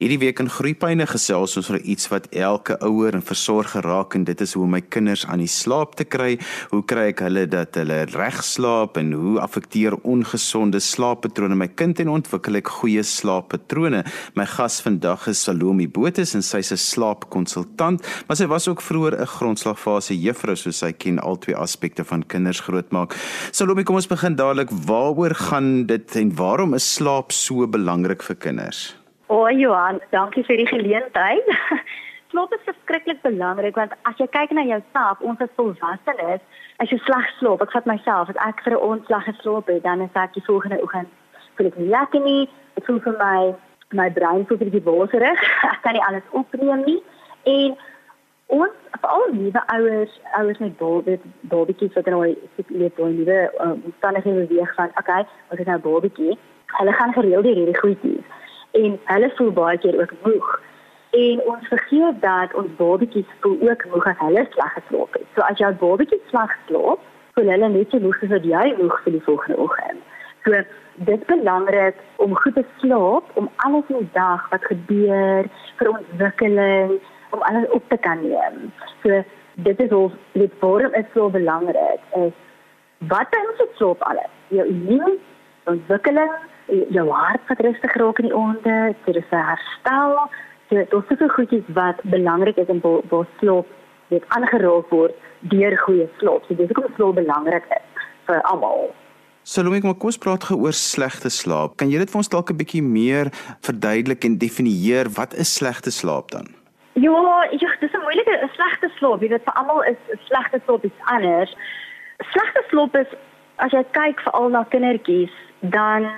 Hierdie week in Groepyne gesels ons oor iets wat elke ouer en versorger raak en dit is hoe my kinders aan die slaap te kry. Hoe kry ek hulle dat hulle reg slaap en hoe affekteer ongesonde slaappatrone my kind en ontwikkel ek goeie slaappatrone? My gas vandag is Salome Botus en sy's 'n slaapkonsultant, maar sy was ook vroeër 'n grondslagfase juffrou, so sy ken al twee aspekte van kinders grootmaak. Salome, kom ons begin dadelik. Waaroor gaan dit en waarom is slaap so belangrik vir kinders? O, oh, Johan, dankie vir die geleentheid. Slaap is verskriklik belangrik want as jy kyk na jouself, ons as volwassenes, as jy sleg slaap, ek vat myself, as ek vir 'n ontslag geslaap het, dan is ek die volgende oggend voel ek nie lekker nie. Ek voel vir my my brein voel bietjie boserig. Ek kan nie alles opneem nie. En ons veral nuwe ouers, ouers met babies, babietjies wat nou leef in nuwe uh, omstandighede beweeg van, okay, as ek nou 'n babietjie, hulle gaan gereeld hierdie goedjies en hulle voel baie keer ook moeg. En ons vergeet dat ons babatjies voel ook moeg as hulle sleg geslaap het. So as jou babatjie sleg slaap, voel hulle net so moeg wat jy moeg vir die volgende oggend. So dit is belangrik om goed te slaap, om alles in die dag wat gebeur vir ontwikkeling, om alles op te kan neem. So dit is al dit vorm is so belangrik is wat ons slaap alles. Jou immuun ontwikkeling jou hart wat rustig raak in die oonde, dit is 'n herstel. Dit is soveel goedjies wat belangrik is in waar slaap dit aangeraak word deur goeie slaap. So dis hoekom slaap belangrik is vir almal. Salome, kom ons praat gou oor slegte slaap. Kan jy dit vir ons dalk 'n bietjie meer verduidelik en definieer wat is slegte slaap dan? Ja, ek dink dis 'n moeilike slegte slaap. Jy weet vir almal is slegte slaap iets anders. Slegte slaap is as jy kyk veral na kindertjies, dan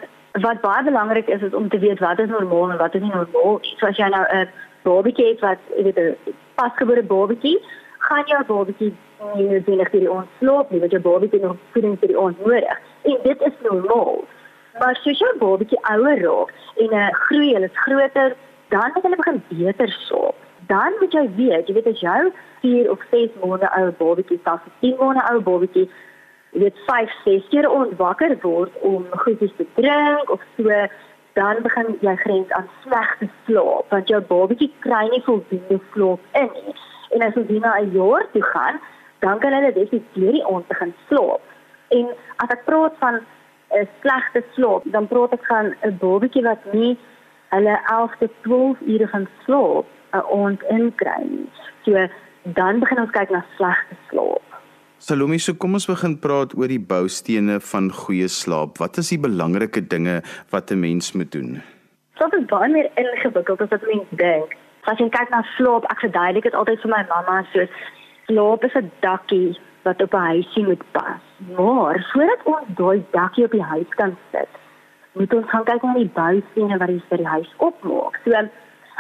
wat baie belangrik is is om te weet wat is normaal en wat is nie normaal nie. So as jy nou 'n babatjie het wat jy weet 'n pasgebore babatjie, gaan jou babatjie nie noodwendig vir ons slaap nie, want jou babatjie nog voeding vir ons nodig. En dit is normaal. Maar as jy babatjie ouer raak en uh, groei, hulle is groter, dan moet hulle begin beter slaap. Dan moet jy weet, jy weet as jou 4 of 6 maande ou babatjie, selfs 10 maande ou babatjie weet 5, 6 keer ontwakker word om goedjies te drink of so, dan begin jy grens aan slegte slaap want jou babatjie kry nie voldoende slaap in nie. En as jy na 'n jaar toe gaan, dan kan hulle definitief die aand begin slaap. En as ek praat van 'n slegte slaap, dan praat ek van 'n babatjie wat nie hulle 11 tot 12 ure van slaap 'n aand inkry nie. So dan begin ons kyk na slegte slaap. Salome, so kom ons begin praat oor die boustene van goeie slaap. Wat is die belangrike dinge wat 'n mens moet doen? Dit is baie meer ingewikkeld as wat mense dink. As jy kyk na slaap, ek verduidelik dit altyd vir my mamma so slaap is 'n dakkie wat op 'n huisie moet pas. Maar voordat ons daai dakkie op die huis kan sit, moet ons gaan kyk na die boustene wat die vir die huis opmaak. So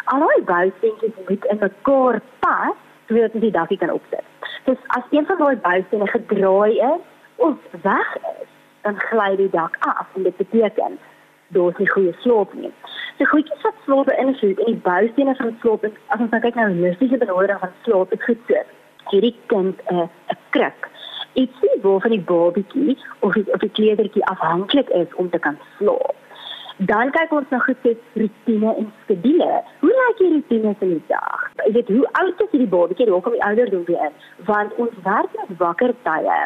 al die boustene moet in mekaar pas sodat die dakkie kan opsit. Dus as een van daai boustene gedraai is of weg is, dan gly die dak af en dit beteken daar's nie goeie sloop nie. Die goedjies wat sloop beïnvloed en die boustene van sloop, as ons nou kyk na die holistiese benadering van sloop, is goed so. Hierdie kind 'n uh, 'n kruk. Iets wat van die babatjie of of die kleutertjie afhanklik is om te kan sloop. Dan kyk ons na goed soos rutine en skedule. Hoe lyk die rutine van die dag? Jy weet hoe oud is die babatjie? Hoe kom die ouderdom weer in? Want ons werk met wakker tye.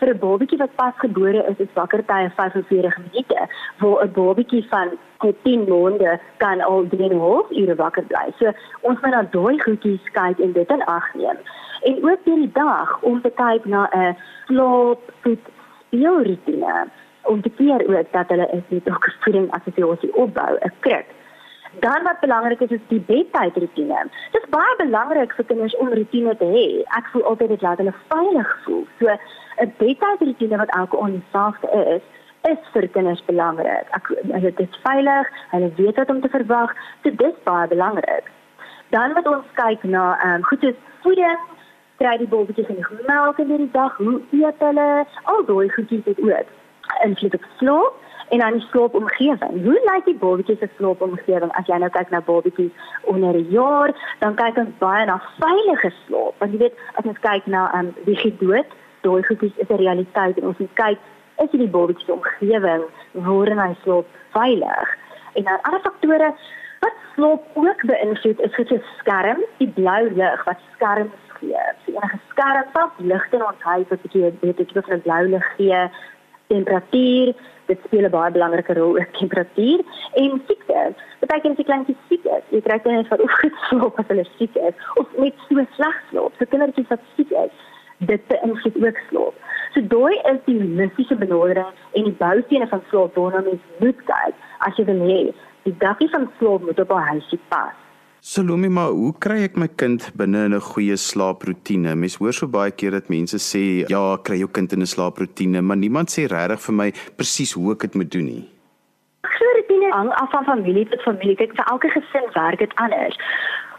Vir 'n babatjie wat pas gebore is, is wakker tye 45 minute, waar 'n babatjie van 10 maande kan al 3,5 ure wakker bly. So ons moet na daai goedjies kyk en dit in ag neem. En ook deur die dag om te kyk na 'n slaap, voed, speelrutine om te keer ook dat hulle is net ook 'n voeding assosiasie opbou, 'n kruk. Dan wat belangrik is is die bedtydroetine. Dit is baie belangrik vir kinders om rutine te hê. Ek voel altyd dit laat hulle veilig voel. So 'n bedtydroetine wat elke aand dieselfde is, is vir kinders belangrik. Ek dit is veilig, hulle weet wat om te verwag. So dit is baie belangrik. Dan moet ons kyk na ehm um, goed soos voeding kry die babatjies genoeg melk in die dag, hoe eet hulle? Al daai goedjies het ook invloed op slaap en dan die slaapomgewing. Hoe lyk die babatjie se slaapomgewing as jy nou kyk na babatjies onder 'n jaar, dan kyk ons baie na veilige slaap. Want jy weet, as ons kyk na ehm um, wie gedood, daai goedjies is 'n realiteit en ons moet kyk is die babatjie se omgewing waarin hy slaap veilig. En dan ander faktore Wat slaap ook beïnvloed is dit 'n skerm, die blou lig wat skerms gee. So enige skerm wat lig in ons huis wat jy weet dit is 'n blou lig gee, temperatuur, dit speel 'n baie belangrike rol ook temperatuur en siekte. Beteken as jy kleintjies siek is, jy kry dan net vir oefenslaap as hulle siek is of net so sleg slaap. So kindertjies wat siek is, dit beïnvloed ook slaap. So daai is die holistiese benadering en die boustene van slaap waarna mens moet kyk as jy wil hê die dakkie van slaap moet op 'n huisie pas. Salome, maar hoe kry ek my kind binne in 'n goeie slaaproetine? Mens hoor so baie keer dat mense sê, "Ja, kry jou kind in 'n slaaproetine," maar niemand sê regtig vir my presies hoe ek dit moet doen nie. So roetine hang af van familie tot familie. Kyk, vir elke gesin werk dit anders.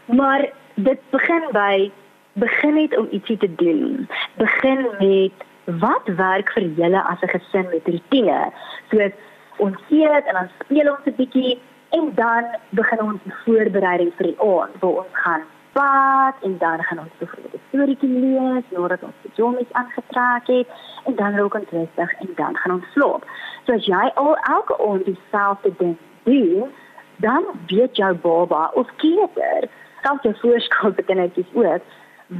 Maar dit begin by begin net om ietsie te doen. Begin met wat werk vir julle as 'n gesin met roetine? So ons eet en dan speel ons 'n bietjie en dan begin ons die voorbereiding vir die aand waar ons gaan bad en dan gaan ons byvoorbeeld 'n storieetjie lees nadat ons die pyjamas aangetrek het en dan raak ons rustig en dan gaan ons slaap. So as jy al elke aand dieselfde ding doen, dan weet jou baba of kleuter, selfs jou voorskoolkindertjies ook,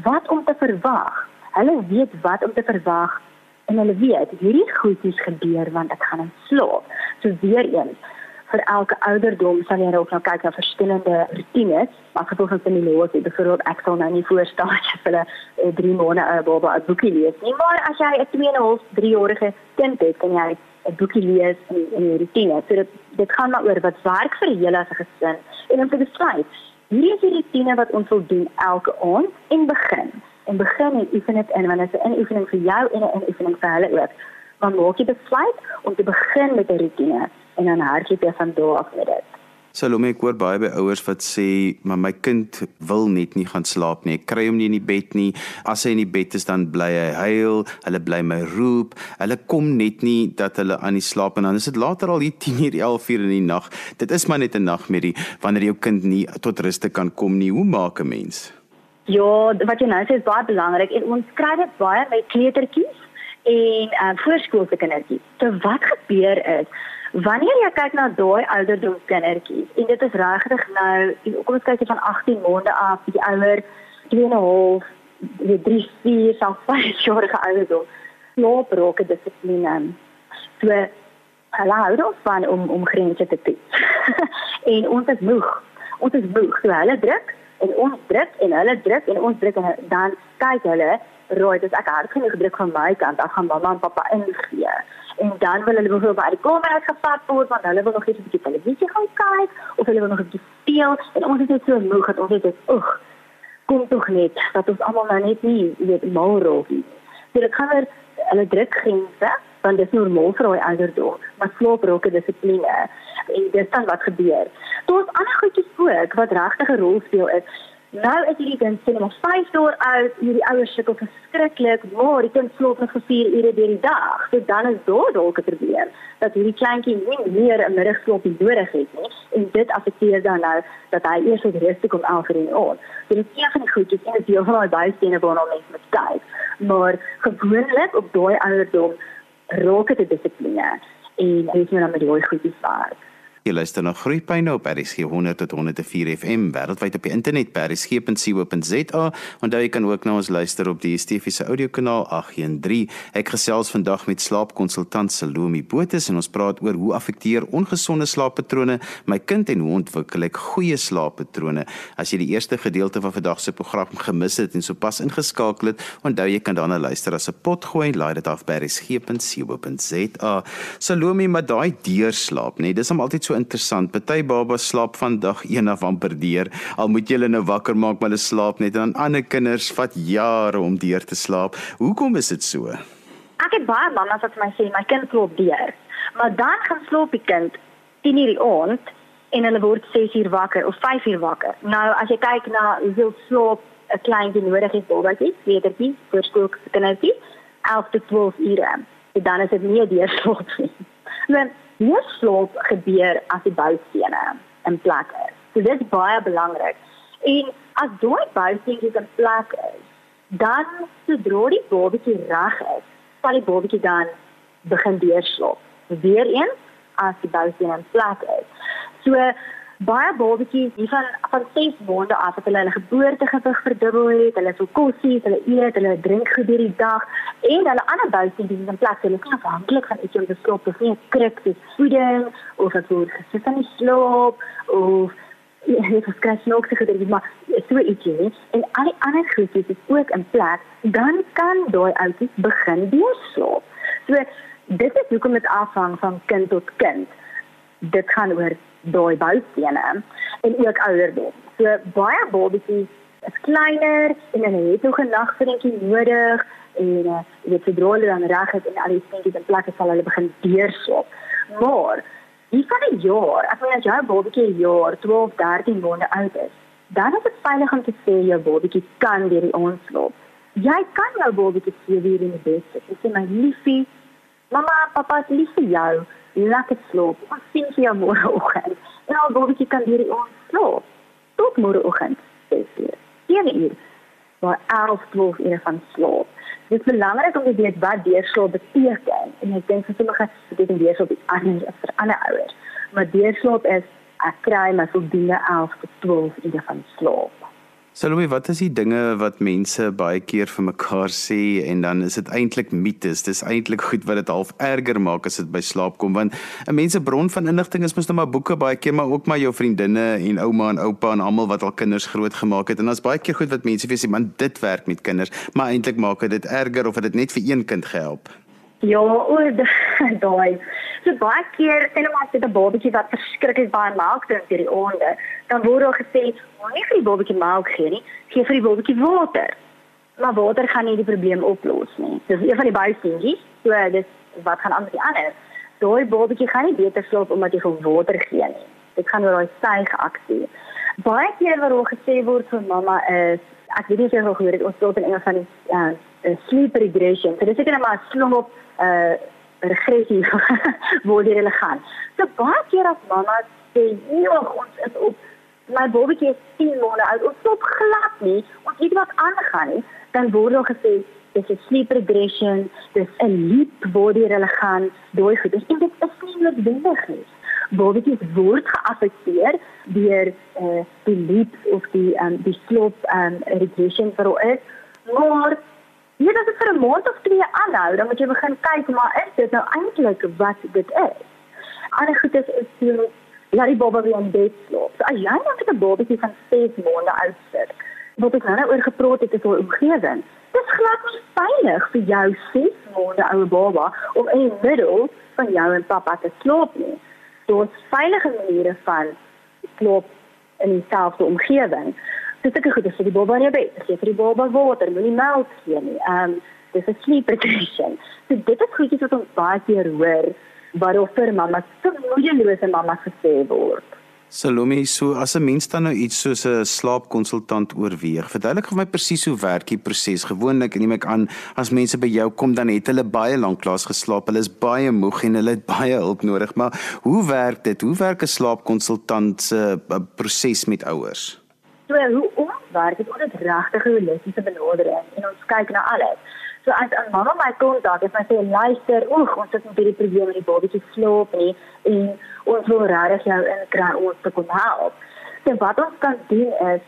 wat om te verwag. Hulle weet wat om te verwag en hulle weet hierdie goedjies gebeur want ek gaan slaap. So weer eens vir elke ouderdom sal jy ook nou kyk na verskillende rotines. Maar gevolg van law sê byvoorbeeld ek sal nou nie voorstel dat jy 'n 3 maande ou baba 'n boekie lees nie, maar as jy 'n 2 en 'n half, 3 jarige kind het, kan jy 'n boekie lees in in die rotine. So dit dit gaan maar oor wat werk vir julle as 'n gesin en om te besluit Hierdie is die rotine wat ons wil doen elke aand en begin. En begin en oefen dit in want dit is 'n oefening vir jou en 'n oefening vir hulle ook. Maar maak jy besluit om te begin met 'n rotine en dan hardloop jy van daar af met dit. Salome ek hoor baie by ouers wat sê maar my kind wil net nie gaan slaap nie. Ek kry hom nie in die bed nie. As hy in die bed is dan bly hy huil, hulle bly my roep. Hulle kom net nie dat hulle aan die slaap en dan is dit later al hier 10:00, 11:00 in die nag. Dit is maar net 'n nagmerrie wanneer jou kind nie tot ruste kan kom nie. Hoe maak 'n mens? Ja, wat jy nou sê is baie belangrik en ons kry dit baie by kleutertjies en uh, voorskoolse kindertjies. So wat gebeur is wanneer jy kyk na daai ouderdom kindertjies en dit is regtig nou kom ons kyk van 18 maande af die ouer 2.5 die 3 4 self 5 jarige ouderdom loop roke dissipline. So hulle hou daarvan om om grense te toets. en ons is moeg. Ons is moeg. So hulle druk en ons druk en hulle druk en ons druk en dan kyk hulle, "Rooi, dis ek hard genoeg druk van my kant, dan gaan mamma en pappa ingee." En dan wil hulle bijvoorbeeld uit die kamer uitgevat word want hulle wil nog eens 'n bietjie televisie gaan kyk of hulle wil nog 'n bietjie speel en ons is net so moeg dat ons net oeg kom tog net dat ons almal nou net nie weet mal raak nie. So dit weer hulle druk grense want dit is normaal vir daai ouderdom, maar slaap raak 'n dissipline en dis dan wat gebeur. Daar's ander goedjies ook wat regtig 'n rol speel is. Nou is hierdie kind sien maar 5 jaar oud, hierdie ouers sukkel verskriklik, maar die kind slaap net vir 4 ure deur die dag. So dan is daar dalk 'n probleem dat hierdie kleintjie nie meer 'n middagslaap nodig het nie en dit affekteer dan nou dat hy eers op rustig kom aan vir die aand. So dit is een van die goedjies en dit is van daai bystene waarna mense moet kyk. Maar gewoonlik op daai ouderdom raak dit dissipline en jy moet dan met daai goedjies werk. Jy luister na Groepyne op RSG 100 tot 104 FM wêreldwyd op die internet by rsg.co.za. Onthou jy kan ook na ons luister op die DSTV se audiokanaal 813. Ek gesels vandag met slaapkonsultant Salome Botha en ons praat oor hoe affekteer ongesonde slaappatrone my kind en hoe ontwikkel ek goeie slaappatrone. As jy die eerste gedeelte van vandag se program gemis het en sopas ingeskakel het, onthou jy kan daarna luister as 'n potgooi en laai dit af by rsg.co.za. Salome, maar daai deurslaap, nee, dis om altyd so interessant. Party babas slaap van dag 1 af amper deur. Al moet jy hulle nou wakker maak, maar hulle slaap net en dan ander kinders vat jare om deur te slaap. Hoekom is dit so? Ek het baie mammas wat my sê my kind slaap deur. Maar dan gaan slaap die kind 10 uur die aand en hulle word 6 uur wakker of 5 uur wakker. Nou as jy kyk na hoeveel slaap 'n kleintjie nodig het, babatjie, wetertjie, voorskoolkindertjie, 11 tot 12 ure. Dan is dit nie deur slaap nie. Nou Hoe slaap gebeur as die boustene in plek is. So dit is baie belangrik. En as daai boustene in plek is, dan sodra die babatjie reg is, sal die babatjie dan begin deurslaap. Weereens as die boustene in plek is. So baie babatjies hier van van 6 maande af het hulle hulle geboortegewig verdubbel het, hulle so kossies, hulle eet, hulle drink deur die dag. En hulle ander buitendien in plaas hulle is afhanklik van iets om te sloop, of nie. 'n kruk te voeding of wat word gesit aan die sloop of dit is kras nog te gedruk maar so ietsie en al die ander goedjies is ook in plek dan kan daai oudjies begin deurslaap. So dit is hoekom dit afhang van kind tot kind. Dit gaan oor daai boustene en ook ouderdom. So baie babatjies is kleiner en hulle het nog 'n nagvriendjie nodig en uh, weet sodra hulle dan reg is en al die dingetjies in plek is, sal hulle begin deurslaap. Maar hier van 'n jaar, as jy jou babatjie 'n jaar, 12, 13 maande oud is, dan is dit veilig om te sê jou babatjie kan deur die aand slaap. Jy kan jou babatjie sê wie in die bed sit. Jy sê my liefie, mamma, pappa, lief vir jou lekker slaap. Ons sien vir jou môreoggend. En al babatjie kan hierdie ons slaap. Tot môreoggend 6:00. 7 uur. Maar 11, 12 ure van slaap. Dit is belangrik om te weet wat deurslaap beteken. En ek dink vir sommige beteken deurslaap iets anders as vir ander ouers. Maar deurslaap is ek kry my voldoende 11 tot 12 ure van slaap. Salome, wat is die dinge wat mense baie keer vir mekaar sê en dan is dit eintlik mites. Dis eintlik goed wat dit half erger maak as dit by slaap kom want 'n mens se bron van inligting is mos nou maar boeke baie keer maar ook maar jou vriendinne en ouma en oupa en almal wat al kinders grootgemaak het en daar's baie keer goed wat mense vir sê man dit werk met kinders, maar eintlik maak dit erger of het dit net vir een kind gehelp. Ja, oor daai. So baie keer hulle maar dit 'n babatjie wat verskriklik baie melk drink deur die aande, dan word daar gesê, moenie vir die babatjie melk gee nie, gee vir die babatjie water. Maar water gaan nie die probleem oplos nie. Dis een van die baie dingetjies. So dis wat gaan aan met die ander. Daai babatjie gaan nie beter slaap omdat jy hom water gee nie. Dit gaan oor daai suigaksie. Baie keer wat oor gesê word vir mamma is ek weet nie of jy al gehoor het ons praat in Engels van die uh, sleep regression. So dis ek net maar slaap uh regressie dit hulle gaan. So baie keer as mamma sê, "Joh, ons is op my babatjie is 10 maande oud. Ons stop glad nie. Ons weet wat aangaan nie." Dan word hulle gesê, "Dis 'n sleep regression. Dis 'n leap dit hulle gaan. Daai goed. Dis dit is nie noodwendig nie." Babatjies word geaffekteer deur uh die leap of die um die sloop um regression vir ons. Maar Ja, dit is vir 'n maand of twee aanhou, dan moet jy begin kyk maar is dit nou eintlik wat dit is. Ander goed is is so laat die baba weer in bed slaap. So as jy met 'n babatjie van 6 maande oud sit, wat ek nou oor gepraat het, is oor omgewing. Dit glad nie veilig vir jou 6 maande ou baba om in die middel van jou en pappa te slaap nie. Daar's veilige maniere van slaap in dieselfde omgewing dis ek goed vir die baba in jou bed. Gee vir die baba water, moenie melk gee nie. Ehm um, dis 'n sleep regression. So dit is goedjies wat ons baie keer hoor waaroor vir mamma so moeilose mamma gesê word. Salome, so as 'n mens dan nou iets soos 'n slaapkonsultant oorweeg, verduidelik vir my presies hoe werk die proses. Gewoonlik neem ek aan as mense by jou kom dan het hulle baie lank klaas geslaap, hulle is baie moeg en hulle het baie hulp nodig. Maar hoe werk dit? Hoe werk 'n slaapkonsultant se uh, proses met ouers? So hoe ons werk, het ons 'n regtige holistiese benadering en ons kyk na alles. So as 'n mamma my kontak, as my sê luister, oek, ons het met hierdie probleem met die babatjie slaap nie en ons wil regtig jou inkry om te kom help. So wat ons kan doen is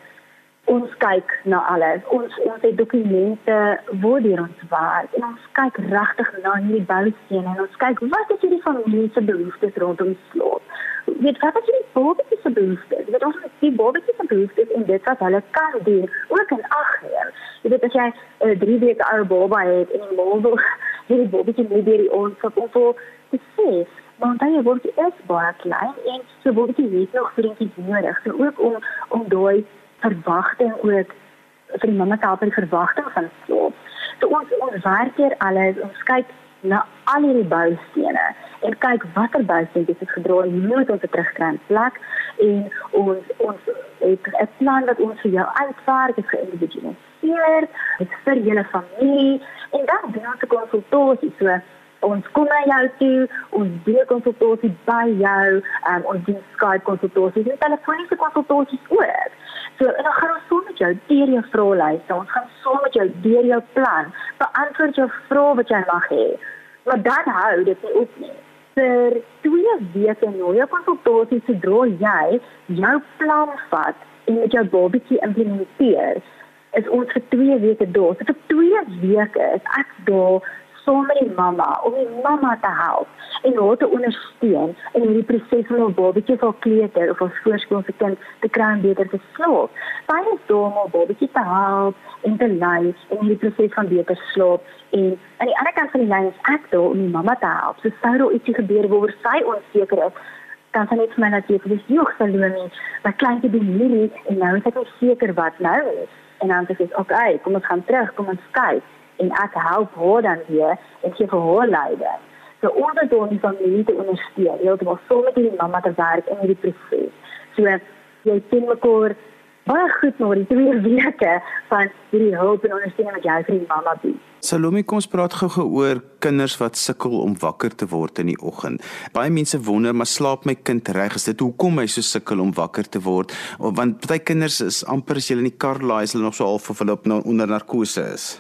ons kyk na alles. Ons ons het dokumente waar deur ons werk en ons kyk regtig na hierdie boustene en ons kyk wat is hierdie familie se behoeftes rondom slaap. Weet wat is hierdie babatjie se behoeftes? Wat ons die babatjie se behoeftes en dit wat hulle kan doen ook in ag neem. Jy weet as jy 'n uh, 3 weke ou baba het en jy wil hierdie babatjie nie deur die ons op op te sê Maar dan jy word eers baie klein en so word jy net nog vriendjies nodig. So ook om om daai verwagting ook vir die mamma te help in verwagting van slaap. So ons ons werk hier alles, ons kyk na al hierdie boustene en kyk watter bousteentjies het gedraai moet ons terugkry in plek en ons ons het 'n plan wat ons vir jou uitwerk, dit geïndividualiseer, dit vir julle familie en dan doen ons 'n konsultasie so ons kom na jou toe, ons doen konsultasie by jou, um, ons doen Skype konsultasies en telefoniese konsultasies ook. So en dan gaan ons jou deur jou vraelyste. Ons gaan saam met jou deur jou plan beantwoord jou vrae wat jy mag hê. Maar dan hou dit nie op nie. vir 2 weke na jou konsultasie sodra jy jou plan vat en met jou babatjie implementeer is ons vir 2 weke daar. So vir 2 weke is ek daar saam met die mamma om die mamma te help en haar te ondersteun in hierdie proses van 'n babatjie van kleuter of ons voorskoolse kind te kry om beter te slaap. Sy is daar om 'n babatjie te help en te lei in hierdie proses van beter slaap en aan die ander kant van die lyn is ek daar om die mamma te help. So sou daar ietsie gebeur waar sy onseker is dan sal net vir my net vir die jong Salome, my kleintjie doen hierdie en nou is ek seker wat nou is. En dan sê ek, "Oké, okay, kom ons gaan terug, kom ons kyk." En ek help haar dan weer en gee vir haar leiding. So ons het ons familie te ondersteun. Jy het mos so met die mamma te werk in hierdie proses. So jy sien mekaar baie goed na die twee weke van hierdie hulp en ondersteuning wat jy vir die mamma bied. Salome, kom ons praat gou-gou oor kinders wat sukkel om wakker te word in die oggend. Baie mense wonder, maar slaap my kind reg? Is dit hoekom hy so sukkel om wakker te word? Want baie kinders is amper as hulle in die kar laai, is hulle nog so half of hulle op onder narkose is.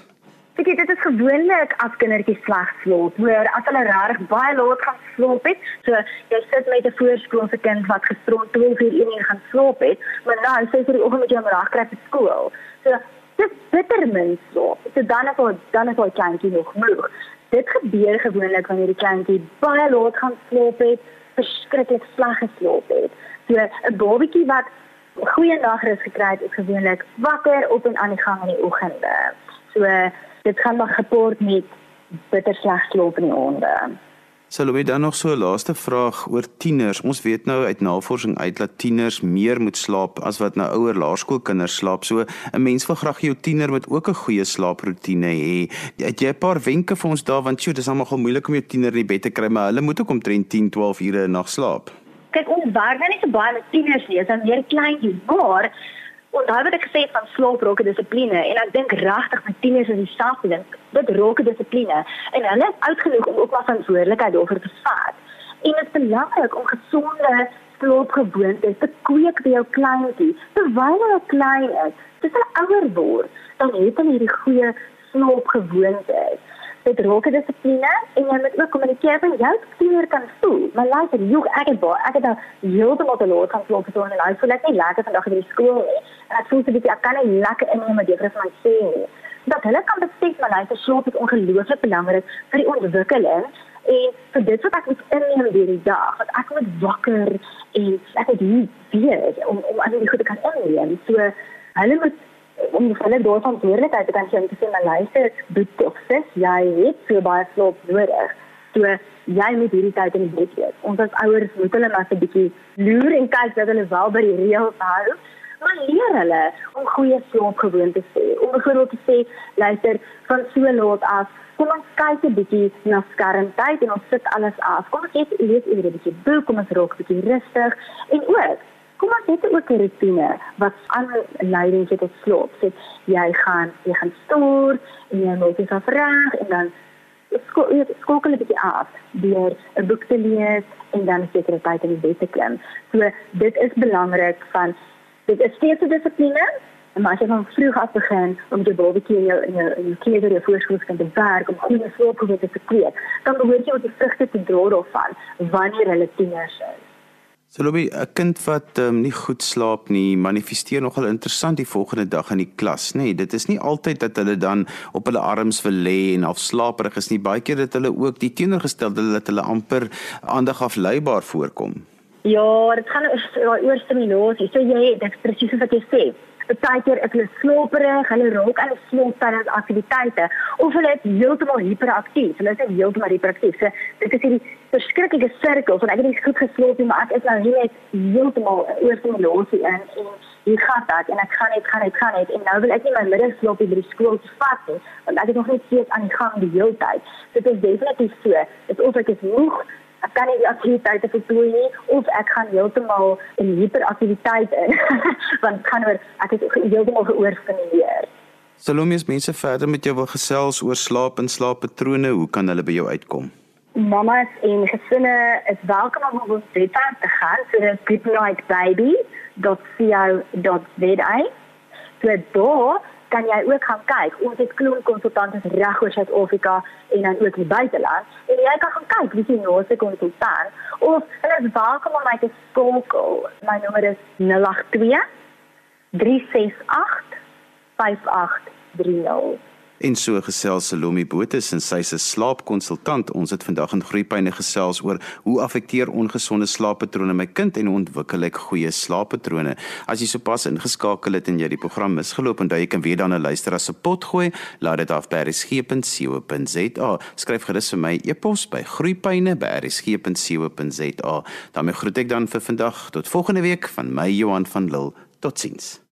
Ek dit is gewoonlik as kindertjies sleg slaap, hoor, as hulle regtig baie laat gaan slaap het. So jy sit met 'n voorskoolse kind wat gisterond 12 uur eendag gaan slaap het, maar nou sê vir die oggend moet jy hom reg kry vir skool. So dit bitter min slaap. So dan is al dan is al kleintjie nog moeg. Dit gebeur gewoonlik wanneer die kleintjie baie laat gaan slaap het, verskriklik sleg geslaap het. So 'n babatjie wat goeie nagrus gekry het, is gewoonlik wakker op en aan die gang in die oggende. So dit gaan maar gepaard met bitter sleg slaap in die honde. Salowe dan nog so 'n laaste vraag oor tieners. Ons weet nou uit navorsing uit dat tieners meer moet slaap as wat nou ouer laerskoolkinders slaap. So 'n mens wil graag jou tiener met ook 'n goeie slaaproetine hê. Het jy 'n paar wenke vir ons daar want sjoe, dis almal moeilik om jou tiener in die bed te kry, maar hulle moet ook omtrent 10, 12 ure 'n nag slaap. Kyk, ons werk nou nie so baie met tieners nie, dit is meer kleintjies, maar Onthou wat ek gesê het van slaap roke dissipline en ek dink regtig met tieners is dieselfde ding. Dit roke dissipline en hulle is oud genoeg om ook maar verantwoordelikheid daarvoor te vat. En dit is belangrik om gesonde slaapgewoontes te kweek by jou kleintjie terwyl hulle klein is. As hulle ouer word, dan het hulle hierdie goeie slaapgewoontes dit roke dissipline en jy moet ook kommunikeer van jou tiener kan voel. Maar luister, jy ek het baie, ek het nou heeltemal te laat gaan slaap so en hy voel ek nie lekker vandag in die skool nie. En ek voel so 'n bietjie ek kan nie lekker inneem met juffrou van sê nie. Dat hulle kan besef maar luister, slaap is ongelooflik belangrik vir die ontwikkeling en vir dit wat ek moet inneem deur die dag, wat ek moet wakker en ek het hier weer om om al die goede kan inneem. So hulle moet om hulle daar verantwoordelikheid te kan sien om te sê my luister dit sis jy het so baie slaap nodig. So jy moet hierdie tyd in die bed wees. Ons as ouers moet hulle maar 'n bietjie loer en kyk dat hulle wel by die reëls hou. Maar leer hulle om goeie slaapgewoontes te hê om byvoorbeeld te sê luister van so laat af kom ons kyk 'n bietjie na skermtyd en ons sit alles af. Kom ons lees eers 'n bietjie boek kom ons raak 'n bietjie rustig. En ook kom ons het ook 'n rutine wat ander leiding het tot slaap. So jy gaan jy gaan stoor en jy moet dit afraag en dan skokel 'n bietjie af deur 'n boek te lees en dan 'n sekere tyd in die bed te klim. So dit is belangrik van dit is steeds 'n dissipline En maar as jy van vroeg af begin om jou babatjie in jou in jou jou kleder jou voorskoolskind te werk om goeie slaapgewoontes te kweek, dan behoort jy ook die vrugte te dra daarvan wanneer hulle tieners is. So Lobby, 'n kind wat um, nie goed slaap nie, manifesteer nogal interessant die volgende dag in die klas, nê? Nee, dit is nie altyd dat hulle dan op hulle arms wil lê en afslaperig is nie. Baie keer dat hulle ook die teenoorgestelde dat hulle amper aandag afleibaar voorkom. Ja, dit gaan oor stimulasie. So jy, dit presies wat jy sê partykeer is hulle sloperig, hulle raak die slaap tydens aktiwiteite of hulle is heeltemal hiperaktief. Hulle is heeltemal hiperaktief. So dit is hierdie verskriklike sirkel van ek het nie goed geslaap nie, maar ek is nou net heeltemal oorstimulasie in en hier gaan dit en ek gaan net gaan net gaan net en nou wil ek nie my middagslaap by die skool te vat nie, want ek het nog net steeds aan die gang die hele tyd. Dit is definitief so. Dit is of ek is moeg ek kan nie die aktiwiteite voltooi nie of ek gaan heeltemal in hiperaktiwiteit in want kan oor ek is heeltemal geoorstimuleer. Salome, as mense verder met jou wil gesels oor slaap en slaappatrone, hoe kan hulle by jou uitkom? Mamas en gesinne is welkom om op ons webwerf te gaan, so dit goodnightbaby.co.za. So daar kan jy ook gaan kyk. Ons het klomp konsultante reg oor Suid-Afrika en dan ook die buiteland. En jy kan gaan kyk wie die naaste konsultant of hulle is welkom om my te skakel. My nommer is 082 368 5830. En so gesels Salome Botha en sy se slaapkonsultant. Ons het vandag in Groepyne gesels oor hoe afekteer ongesonde slaappatrone my kind en ontwikkel ek goeie slaappatrone. As jy sopas ingeskakel het en jy die program misgeloop en jy kan weer dan 'n luister as 'n pot gooi, laat dit af by rsg.co.za. Skryf gerus vir my e-pos by groepyne@rsg.co.za. daarmee groet ek dan vir vandag tot volgende week van my Johan van Lille. Totsiens.